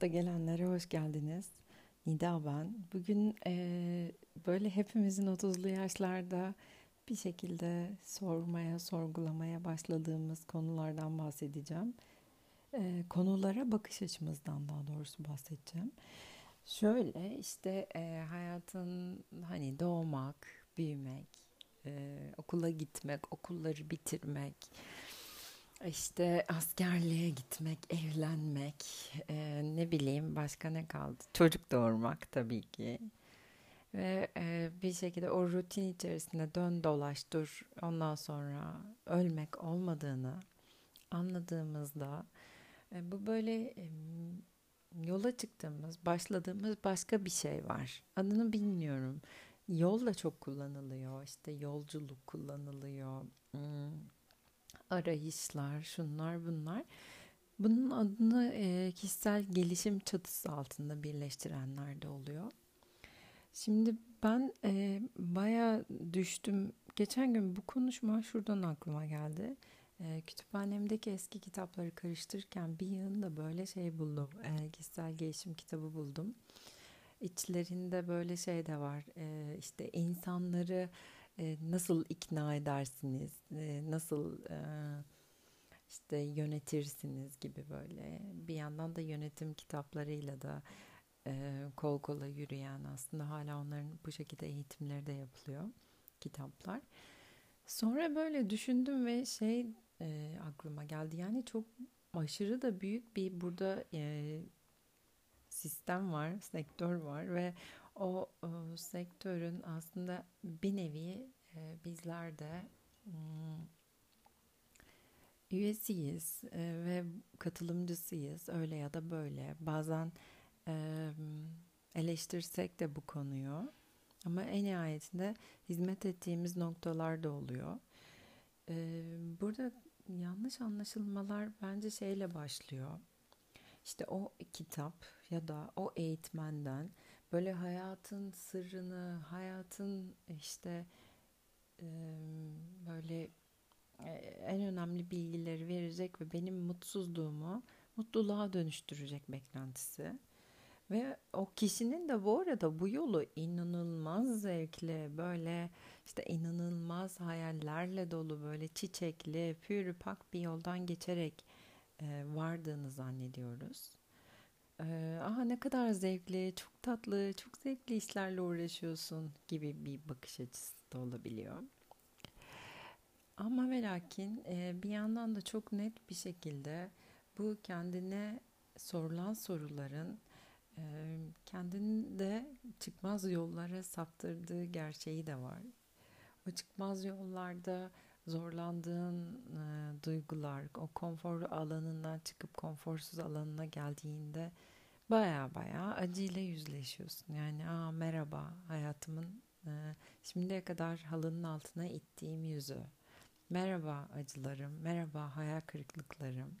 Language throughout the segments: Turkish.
Hayatta gelenlere hoş geldiniz. Nida ben. Bugün e, böyle hepimizin 30'lu yaşlarda bir şekilde sormaya, sorgulamaya başladığımız konulardan bahsedeceğim. E, konulara bakış açımızdan daha doğrusu bahsedeceğim. Şöyle işte e, hayatın hani doğmak, büyümek, e, okula gitmek, okulları bitirmek, işte askerliğe gitmek, evlenmek, e, ne bileyim başka ne kaldı? Çocuk doğurmak tabii ki. Ve e, bir şekilde o rutin içerisinde dön dolaş dur ondan sonra ölmek olmadığını anladığımızda e, bu böyle e, yola çıktığımız, başladığımız başka bir şey var. Adını bilmiyorum. Yol da çok kullanılıyor. İşte yolculuk kullanılıyor. Hmm arayışlar, şunlar bunlar. Bunun adını e, kişisel gelişim çatısı altında birleştirenler de oluyor. Şimdi ben e, baya düştüm. Geçen gün bu konuşma şuradan aklıma geldi. E, kütüphanemdeki eski kitapları karıştırırken bir yığında böyle şey buldum. Kişisel gelişim kitabı buldum. İçlerinde böyle şey de var. E, işte insanları e, nasıl ikna edersiniz, e, nasıl e, işte yönetirsiniz gibi böyle bir yandan da yönetim kitaplarıyla da kol kola yürüyen aslında hala onların bu şekilde eğitimleri de yapılıyor kitaplar. Sonra böyle düşündüm ve şey aklıma geldi yani çok aşırı da büyük bir burada sistem var, sektör var ve o, o sektörün aslında bir nevi e, bizler de hmm, üyesiyiz e, ve katılımcısıyız öyle ya da böyle. Bazen e, eleştirsek de bu konuyu ama en nihayetinde hizmet ettiğimiz noktalar da oluyor. E, burada yanlış anlaşılmalar bence şeyle başlıyor. İşte o kitap ya da o eğitmenden böyle hayatın sırrını, hayatın işte böyle en önemli bilgileri verecek ve benim mutsuzluğumu mutluluğa dönüştürecek beklentisi. Ve o kişinin de bu arada bu yolu inanılmaz zevkli, böyle işte inanılmaz hayallerle dolu, böyle çiçekli, pür pak bir yoldan geçerek vardığını zannediyoruz. Ee, aha ne kadar zevkli, çok tatlı, çok zevkli işlerle uğraşıyorsun gibi bir bakış açısı da olabiliyor. Ama ve lakin e, bir yandan da çok net bir şekilde bu kendine sorulan soruların e, kendinde çıkmaz yollara saptırdığı gerçeği de var. O çıkmaz yollarda zorlandığın e, duygular, o konfor alanından çıkıp konforsuz alanına geldiğinde baya baya acıyla yüzleşiyorsun. Yani aa merhaba hayatımın e, şimdiye kadar halının altına ittiğim yüzü. Merhaba acılarım, merhaba hayal kırıklıklarım,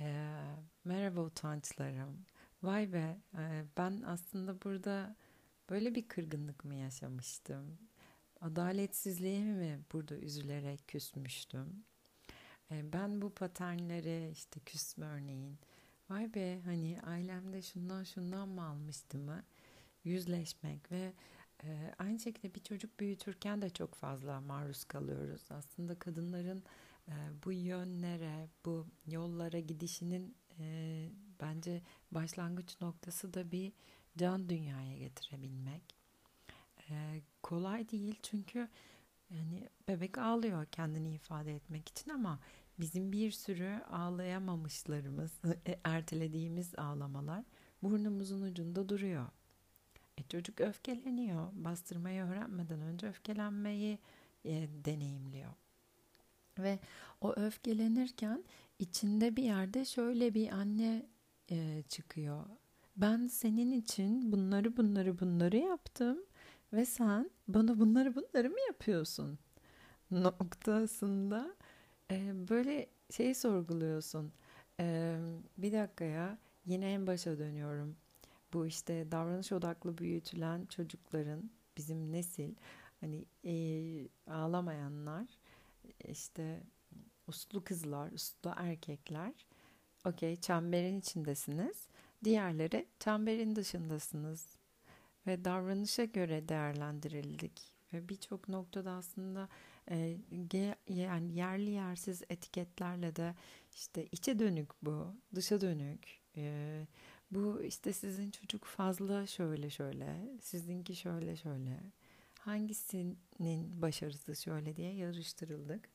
e, merhaba utançlarım. Vay be e, ben aslında burada böyle bir kırgınlık mı yaşamıştım? Adaletsizliğe mi burada üzülerek küsmüştüm? E, ben bu paternlere işte küsme örneğin vay be hani ailemde şundan şundan mı almıştı mı yüzleşmek ve e, aynı şekilde bir çocuk büyütürken de çok fazla maruz kalıyoruz. Aslında kadınların e, bu yönlere, bu yollara gidişinin e, bence başlangıç noktası da bir can dünyaya getirebilmek. E, kolay değil çünkü yani bebek ağlıyor kendini ifade etmek için ama bizim bir sürü ağlayamamışlarımız, e, ertelediğimiz ağlamalar burnumuzun ucunda duruyor. E, çocuk öfkeleniyor. Bastırmayı öğrenmeden önce öfkelenmeyi e, deneyimliyor. Ve o öfkelenirken içinde bir yerde şöyle bir anne e, çıkıyor. Ben senin için bunları bunları bunları yaptım ve sen bana bunları bunları mı yapıyorsun? Noktasında e, böyle şey sorguluyorsun. E, bir dakika ya yine en başa dönüyorum. Bu işte davranış odaklı büyütülen çocukların bizim nesil hani e, ağlamayanlar işte uslu kızlar, uslu erkekler okey çemberin içindesiniz Diğerleri çemberin dışındasınız ve davranışa göre değerlendirildik ve birçok noktada aslında e, yani yerli yersiz etiketlerle de işte içe dönük bu, dışa dönük. E, bu işte sizin çocuk fazla şöyle şöyle, sizinki şöyle şöyle. Hangisinin başarısı şöyle diye yarıştırıldık.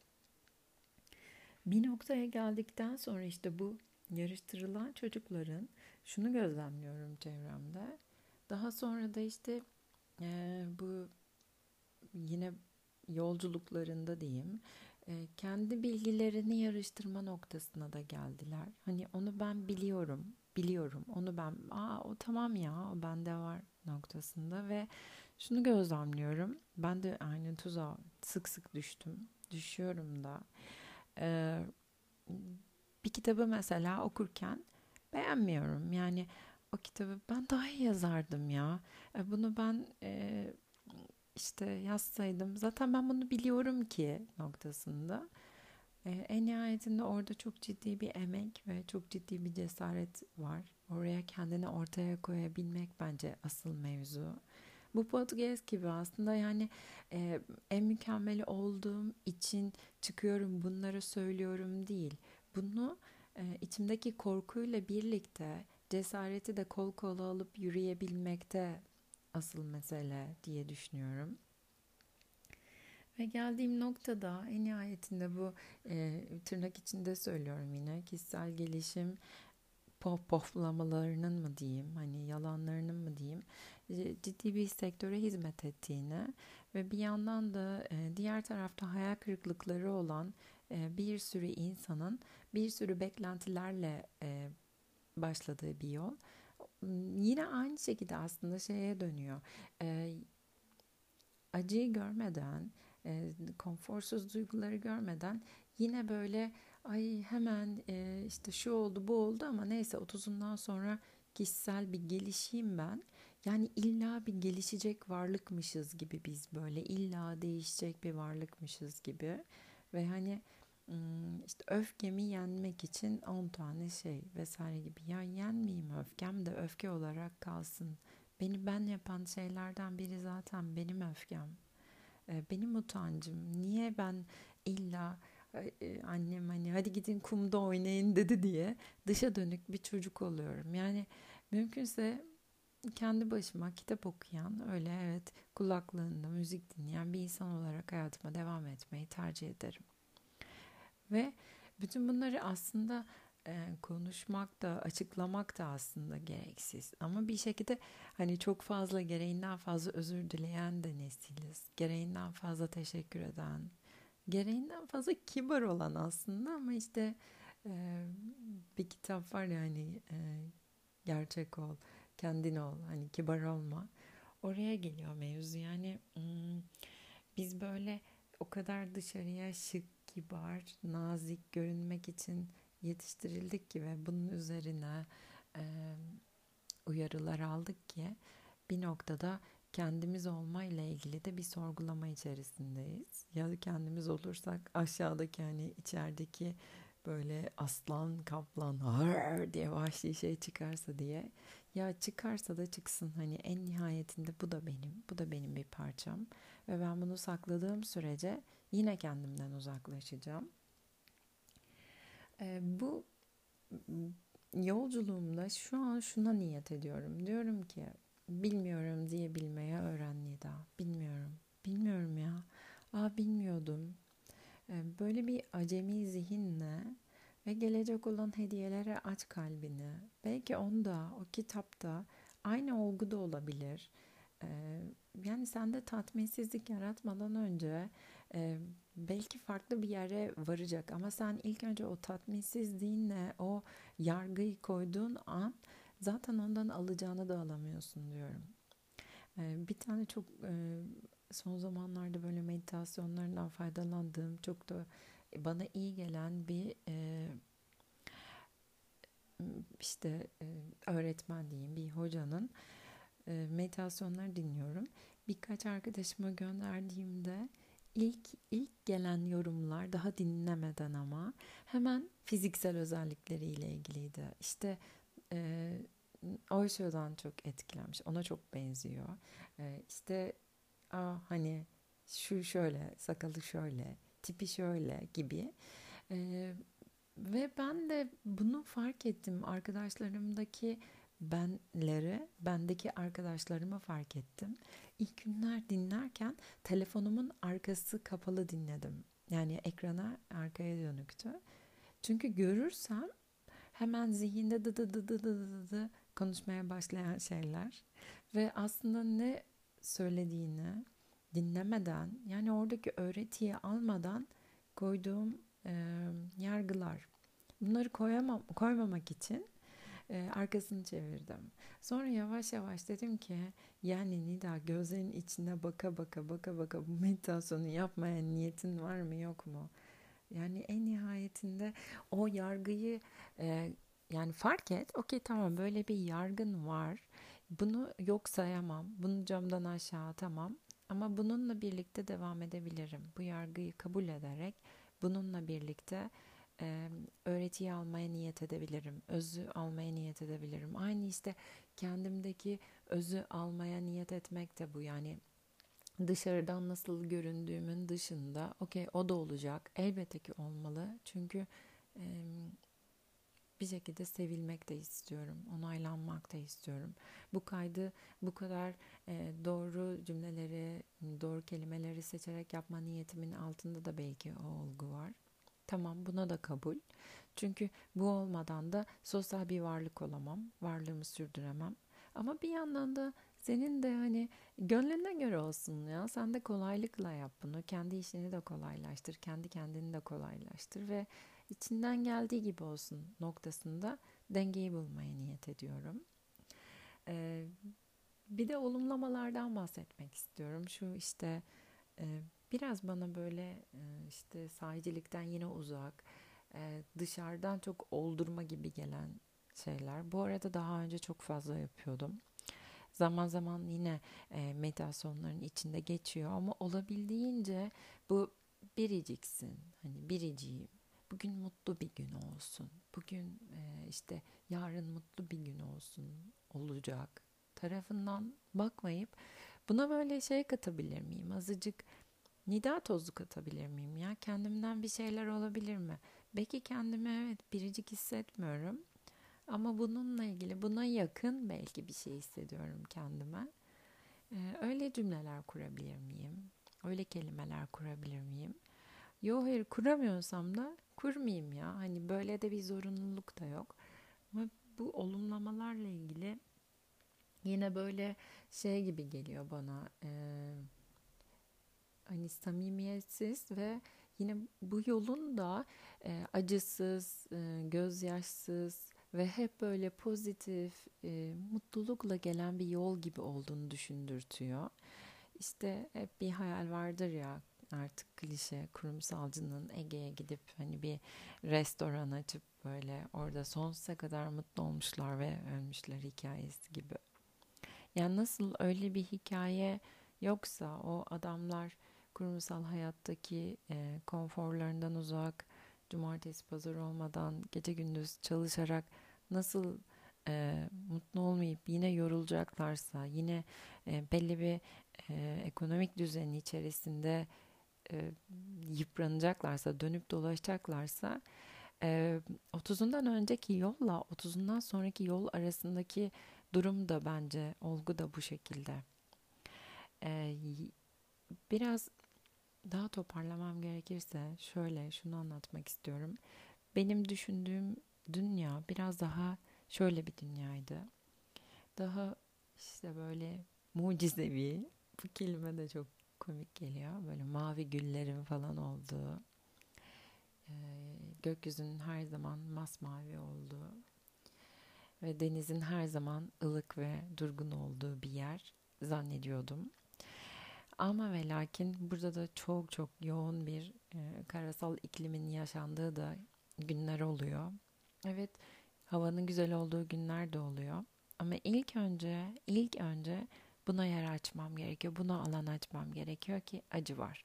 Bir noktaya geldikten sonra işte bu yarıştırılan çocukların şunu gözlemliyorum çevremde. Daha sonra da işte e, bu yine yolculuklarında diyeyim e, kendi bilgilerini yarıştırma noktasına da geldiler. Hani onu ben biliyorum, biliyorum. Onu ben, aa o tamam ya, o bende var noktasında ve şunu gözlemliyorum. Ben de aynı tuzağa sık sık düştüm. Düşüyorum da. Ee, bir kitabı mesela okurken beğenmiyorum. Yani o kitabı ben daha iyi yazardım ya. E, bunu ben e, işte yazsaydım zaten ben bunu biliyorum ki noktasında. E, en nihayetinde orada çok ciddi bir emek ve çok ciddi bir cesaret var. Oraya kendini ortaya koyabilmek bence asıl mevzu. Bu podcast gibi aslında yani e, en mükemmeli olduğum için çıkıyorum bunları söylüyorum değil. Bunu e, içimdeki korkuyla birlikte cesareti de kol kola alıp yürüyebilmekte asıl mesele diye düşünüyorum. Ve geldiğim noktada en nihayetinde bu e, tırnak içinde söylüyorum yine kişisel gelişim pof poflamalarının mı diyeyim hani yalanlarının mı diyeyim ciddi bir sektöre hizmet ettiğini ve bir yandan da e, diğer tarafta hayal kırıklıkları olan e, bir sürü insanın bir sürü beklentilerle e, başladığı bir yol. Yine aynı şekilde aslında şeye dönüyor. Acıyı görmeden, konforsuz duyguları görmeden yine böyle ay hemen işte şu oldu bu oldu ama neyse 30'undan sonra kişisel bir gelişeyim ben yani illa bir gelişecek varlıkmışız gibi biz böyle illa değişecek bir varlıkmışız gibi ve hani işte öfkemi yenmek için 10 tane şey vesaire gibi ya yenmeyeyim öfkem de öfke olarak kalsın. Beni ben yapan şeylerden biri zaten benim öfkem. Benim utancım. Niye ben illa annem hani hadi gidin kumda oynayın dedi diye dışa dönük bir çocuk oluyorum. Yani mümkünse kendi başıma kitap okuyan, öyle evet kulaklığında müzik dinleyen bir insan olarak hayatıma devam etmeyi tercih ederim. Ve bütün bunları aslında e, konuşmak da açıklamak da aslında gereksiz. Ama bir şekilde hani çok fazla gereğinden fazla özür dileyen de nesiliz. Gereğinden fazla teşekkür eden, gereğinden fazla kibar olan aslında ama işte e, bir kitap var ya hani e, gerçek ol kendin ol hani kibar olma oraya geliyor mevzu yani biz böyle o kadar dışarıya şık kibar nazik görünmek için yetiştirildik ki ve bunun üzerine e, uyarılar aldık ki bir noktada kendimiz olma ile ilgili de bir sorgulama içerisindeyiz. Ya kendimiz olursak aşağıdaki hani içerideki böyle aslan kaplan har diye vahşi şey çıkarsa diye ya çıkarsa da çıksın hani en nihayetinde bu da benim bu da benim bir parçam ve ben bunu sakladığım sürece yine kendimden uzaklaşacağım. Ee, bu yolculuğumda şu an şuna niyet ediyorum. Diyorum ki bilmiyorum diyebilmeye öğren Nida. Bilmiyorum. Bilmiyorum ya. Aa bilmiyordum. Ee, böyle bir acemi zihinle ve gelecek olan hediyelere aç kalbini. Belki onda, o kitapta aynı olgu da olabilir. Ee, yani sende tatminsizlik yaratmadan önce e, belki farklı bir yere varacak ama sen ilk önce o tatminsizliğinle o yargıyı koyduğun an zaten ondan alacağını da alamıyorsun diyorum. Ee, bir tane çok e, son zamanlarda böyle meditasyonlarından faydalandığım çok da bana iyi gelen bir e, işte e, öğretmen diyeyim bir hocanın e, meditasyonları dinliyorum. Birkaç arkadaşıma gönderdiğimde ilk ilk gelen yorumlar daha dinlemeden ama hemen fiziksel özellikleriyle ilgiliydi. İşte e, o şuradan çok etkilenmiş. Ona çok benziyor. Ee, işte aa, hani şu şöyle, sakalı şöyle, tipi şöyle gibi. Ee, ve ben de bunu fark ettim. Arkadaşlarımdaki benleri, bendeki arkadaşlarımı fark ettim. İlk günler dinlerken telefonumun arkası kapalı dinledim. Yani ekrana arkaya dönüktü. Çünkü görürsem hemen zihinde dı dı dı dı dı dı dı konuşmaya başlayan şeyler ve aslında ne söylediğini dinlemeden yani oradaki öğretiyi almadan koyduğum e, yargılar. Bunları koyamam, koymamak için e, arkasını çevirdim. Sonra yavaş yavaş dedim ki yani Nida gözlerin içine baka baka baka baka bu meditasyonu yapmaya niyetin var mı yok mu? Yani en nihayetinde o yargıyı e, yani fark et. Okey tamam böyle bir yargın var. Bunu yok sayamam. Bunu camdan aşağı atamam. Ama bununla birlikte devam edebilirim. Bu yargıyı kabul ederek bununla birlikte e, öğretiyi almaya niyet edebilirim. Özü almaya niyet edebilirim. Aynı işte kendimdeki özü almaya niyet etmek de bu. Yani dışarıdan nasıl göründüğümün dışında okey o da olacak. Elbette ki olmalı. Çünkü e, bir şekilde sevilmek de istiyorum. Onaylanmak da istiyorum. Bu kaydı bu kadar e, doğru cümleleri, doğru kelimeleri seçerek yapma niyetimin altında da belki o olgu var. Tamam buna da kabul. Çünkü bu olmadan da sosyal bir varlık olamam. Varlığımı sürdüremem. Ama bir yandan da senin de hani gönlüne göre olsun ya. Sen de kolaylıkla yap bunu. Kendi işini de kolaylaştır. Kendi kendini de kolaylaştır ve içinden geldiği gibi olsun noktasında dengeyi bulmaya niyet ediyorum. Ee, bir de olumlamalardan bahsetmek istiyorum. Şu işte e, biraz bana böyle e, işte sahicilikten yine uzak, e, dışarıdan çok oldurma gibi gelen şeyler. Bu arada daha önce çok fazla yapıyordum. Zaman zaman yine e, meditasyonların içinde geçiyor ama olabildiğince bu biriciksin. Hani biriciyim. Bugün mutlu bir gün olsun. Bugün işte yarın mutlu bir gün olsun olacak tarafından bakmayıp buna böyle şey katabilir miyim? Azıcık nida tozu katabilir miyim ya? Kendimden bir şeyler olabilir mi? Belki kendimi evet biricik hissetmiyorum ama bununla ilgili buna yakın belki bir şey hissediyorum kendime. Ee, öyle cümleler kurabilir miyim? Öyle kelimeler kurabilir miyim? Yo hayır kuramıyorsam da kurmayayım ya. Hani böyle de bir zorunluluk da yok. Ama bu olumlamalarla ilgili yine böyle şey gibi geliyor bana. E, hani samimiyetsiz ve yine bu yolun da e, acısız, e, gözyaşsız ve hep böyle pozitif, e, mutlulukla gelen bir yol gibi olduğunu düşündürtüyor. İşte hep bir hayal vardır ya artık klişe kurumsalcının Ege'ye gidip hani bir restoran açıp böyle orada sonsuza kadar mutlu olmuşlar ve ölmüşler hikayesi gibi. Yani nasıl öyle bir hikaye yoksa o adamlar kurumsal hayattaki e, konforlarından uzak, cumartesi pazar olmadan gece gündüz çalışarak nasıl e, mutlu olmayıp yine yorulacaklarsa, yine e, belli bir e, ekonomik düzenin içerisinde e, yıpranacaklarsa, dönüp dolaşacaklarsa e, 30'undan önceki yolla 30'undan sonraki yol arasındaki durum da bence olgu da bu şekilde. E, biraz daha toparlamam gerekirse şöyle şunu anlatmak istiyorum. Benim düşündüğüm dünya biraz daha şöyle bir dünyaydı. Daha işte böyle mucizevi. Bu kelime de çok komik geliyor. Böyle mavi güllerin falan olduğu, e, gökyüzünün her zaman masmavi olduğu ve denizin her zaman ılık ve durgun olduğu bir yer zannediyordum. Ama ve lakin burada da çok çok yoğun bir e, karasal iklimin yaşandığı da günler oluyor. Evet, havanın güzel olduğu günler de oluyor. Ama ilk önce, ilk önce Buna yer açmam gerekiyor. Buna alan açmam gerekiyor ki acı var.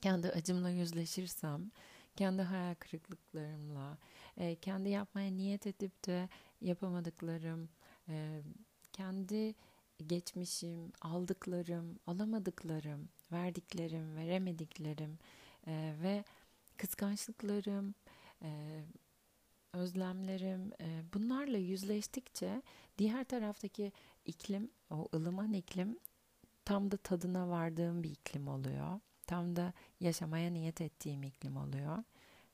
Kendi acımla yüzleşirsem, kendi hayal kırıklıklarımla, e, kendi yapmaya niyet edip de yapamadıklarım, e, kendi geçmişim, aldıklarım, alamadıklarım, verdiklerim, veremediklerim e, ve kıskançlıklarım, e, özlemlerim e, bunlarla yüzleştikçe diğer taraftaki iklim, o ılıman iklim tam da tadına vardığım bir iklim oluyor. Tam da yaşamaya niyet ettiğim iklim oluyor.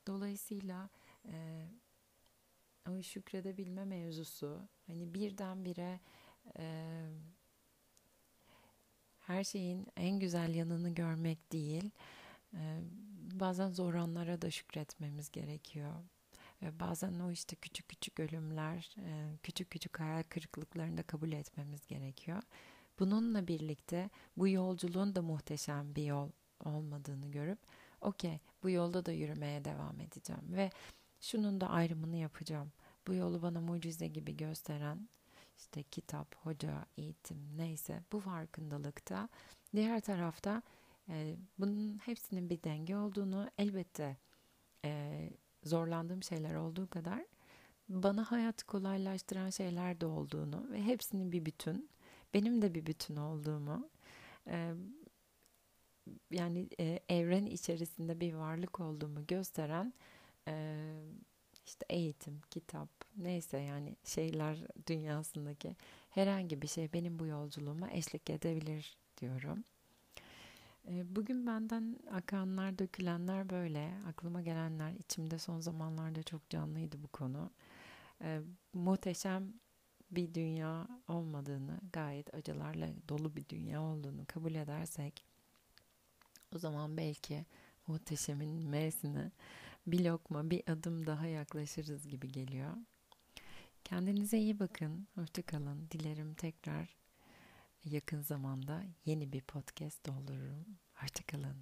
Dolayısıyla e, o şükredebilme mevzusu hani birdenbire e, her şeyin en güzel yanını görmek değil, e, bazen zor anlara da şükretmemiz gerekiyor. E, bazen o işte küçük küçük ölümler, e, küçük küçük hayal kırıklıklarını da kabul etmemiz gerekiyor. Bununla birlikte bu yolculuğun da muhteşem bir yol olmadığını görüp okey bu yolda da yürümeye devam edeceğim ve şunun da ayrımını yapacağım. Bu yolu bana mucize gibi gösteren işte kitap, hoca, eğitim neyse bu farkındalıkta diğer tarafta e, bunun hepsinin bir denge olduğunu elbette e, zorlandığım şeyler olduğu kadar bana hayatı kolaylaştıran şeyler de olduğunu ve hepsinin bir bütün benim de bir bütün olduğumu e, yani e, evren içerisinde bir varlık olduğumu gösteren e, işte eğitim, kitap, neyse yani şeyler dünyasındaki herhangi bir şey benim bu yolculuğuma eşlik edebilir diyorum. E, bugün benden akanlar, dökülenler böyle. Aklıma gelenler, içimde son zamanlarda çok canlıydı bu konu. E, muhteşem bir dünya olmadığını, gayet acılarla dolu bir dünya olduğunu kabul edersek o zaman belki muhteşemin M'sine bir lokma, bir adım daha yaklaşırız gibi geliyor. Kendinize iyi bakın, hoşçakalın. Dilerim tekrar yakın zamanda yeni bir podcast doldururum. Hoşçakalın.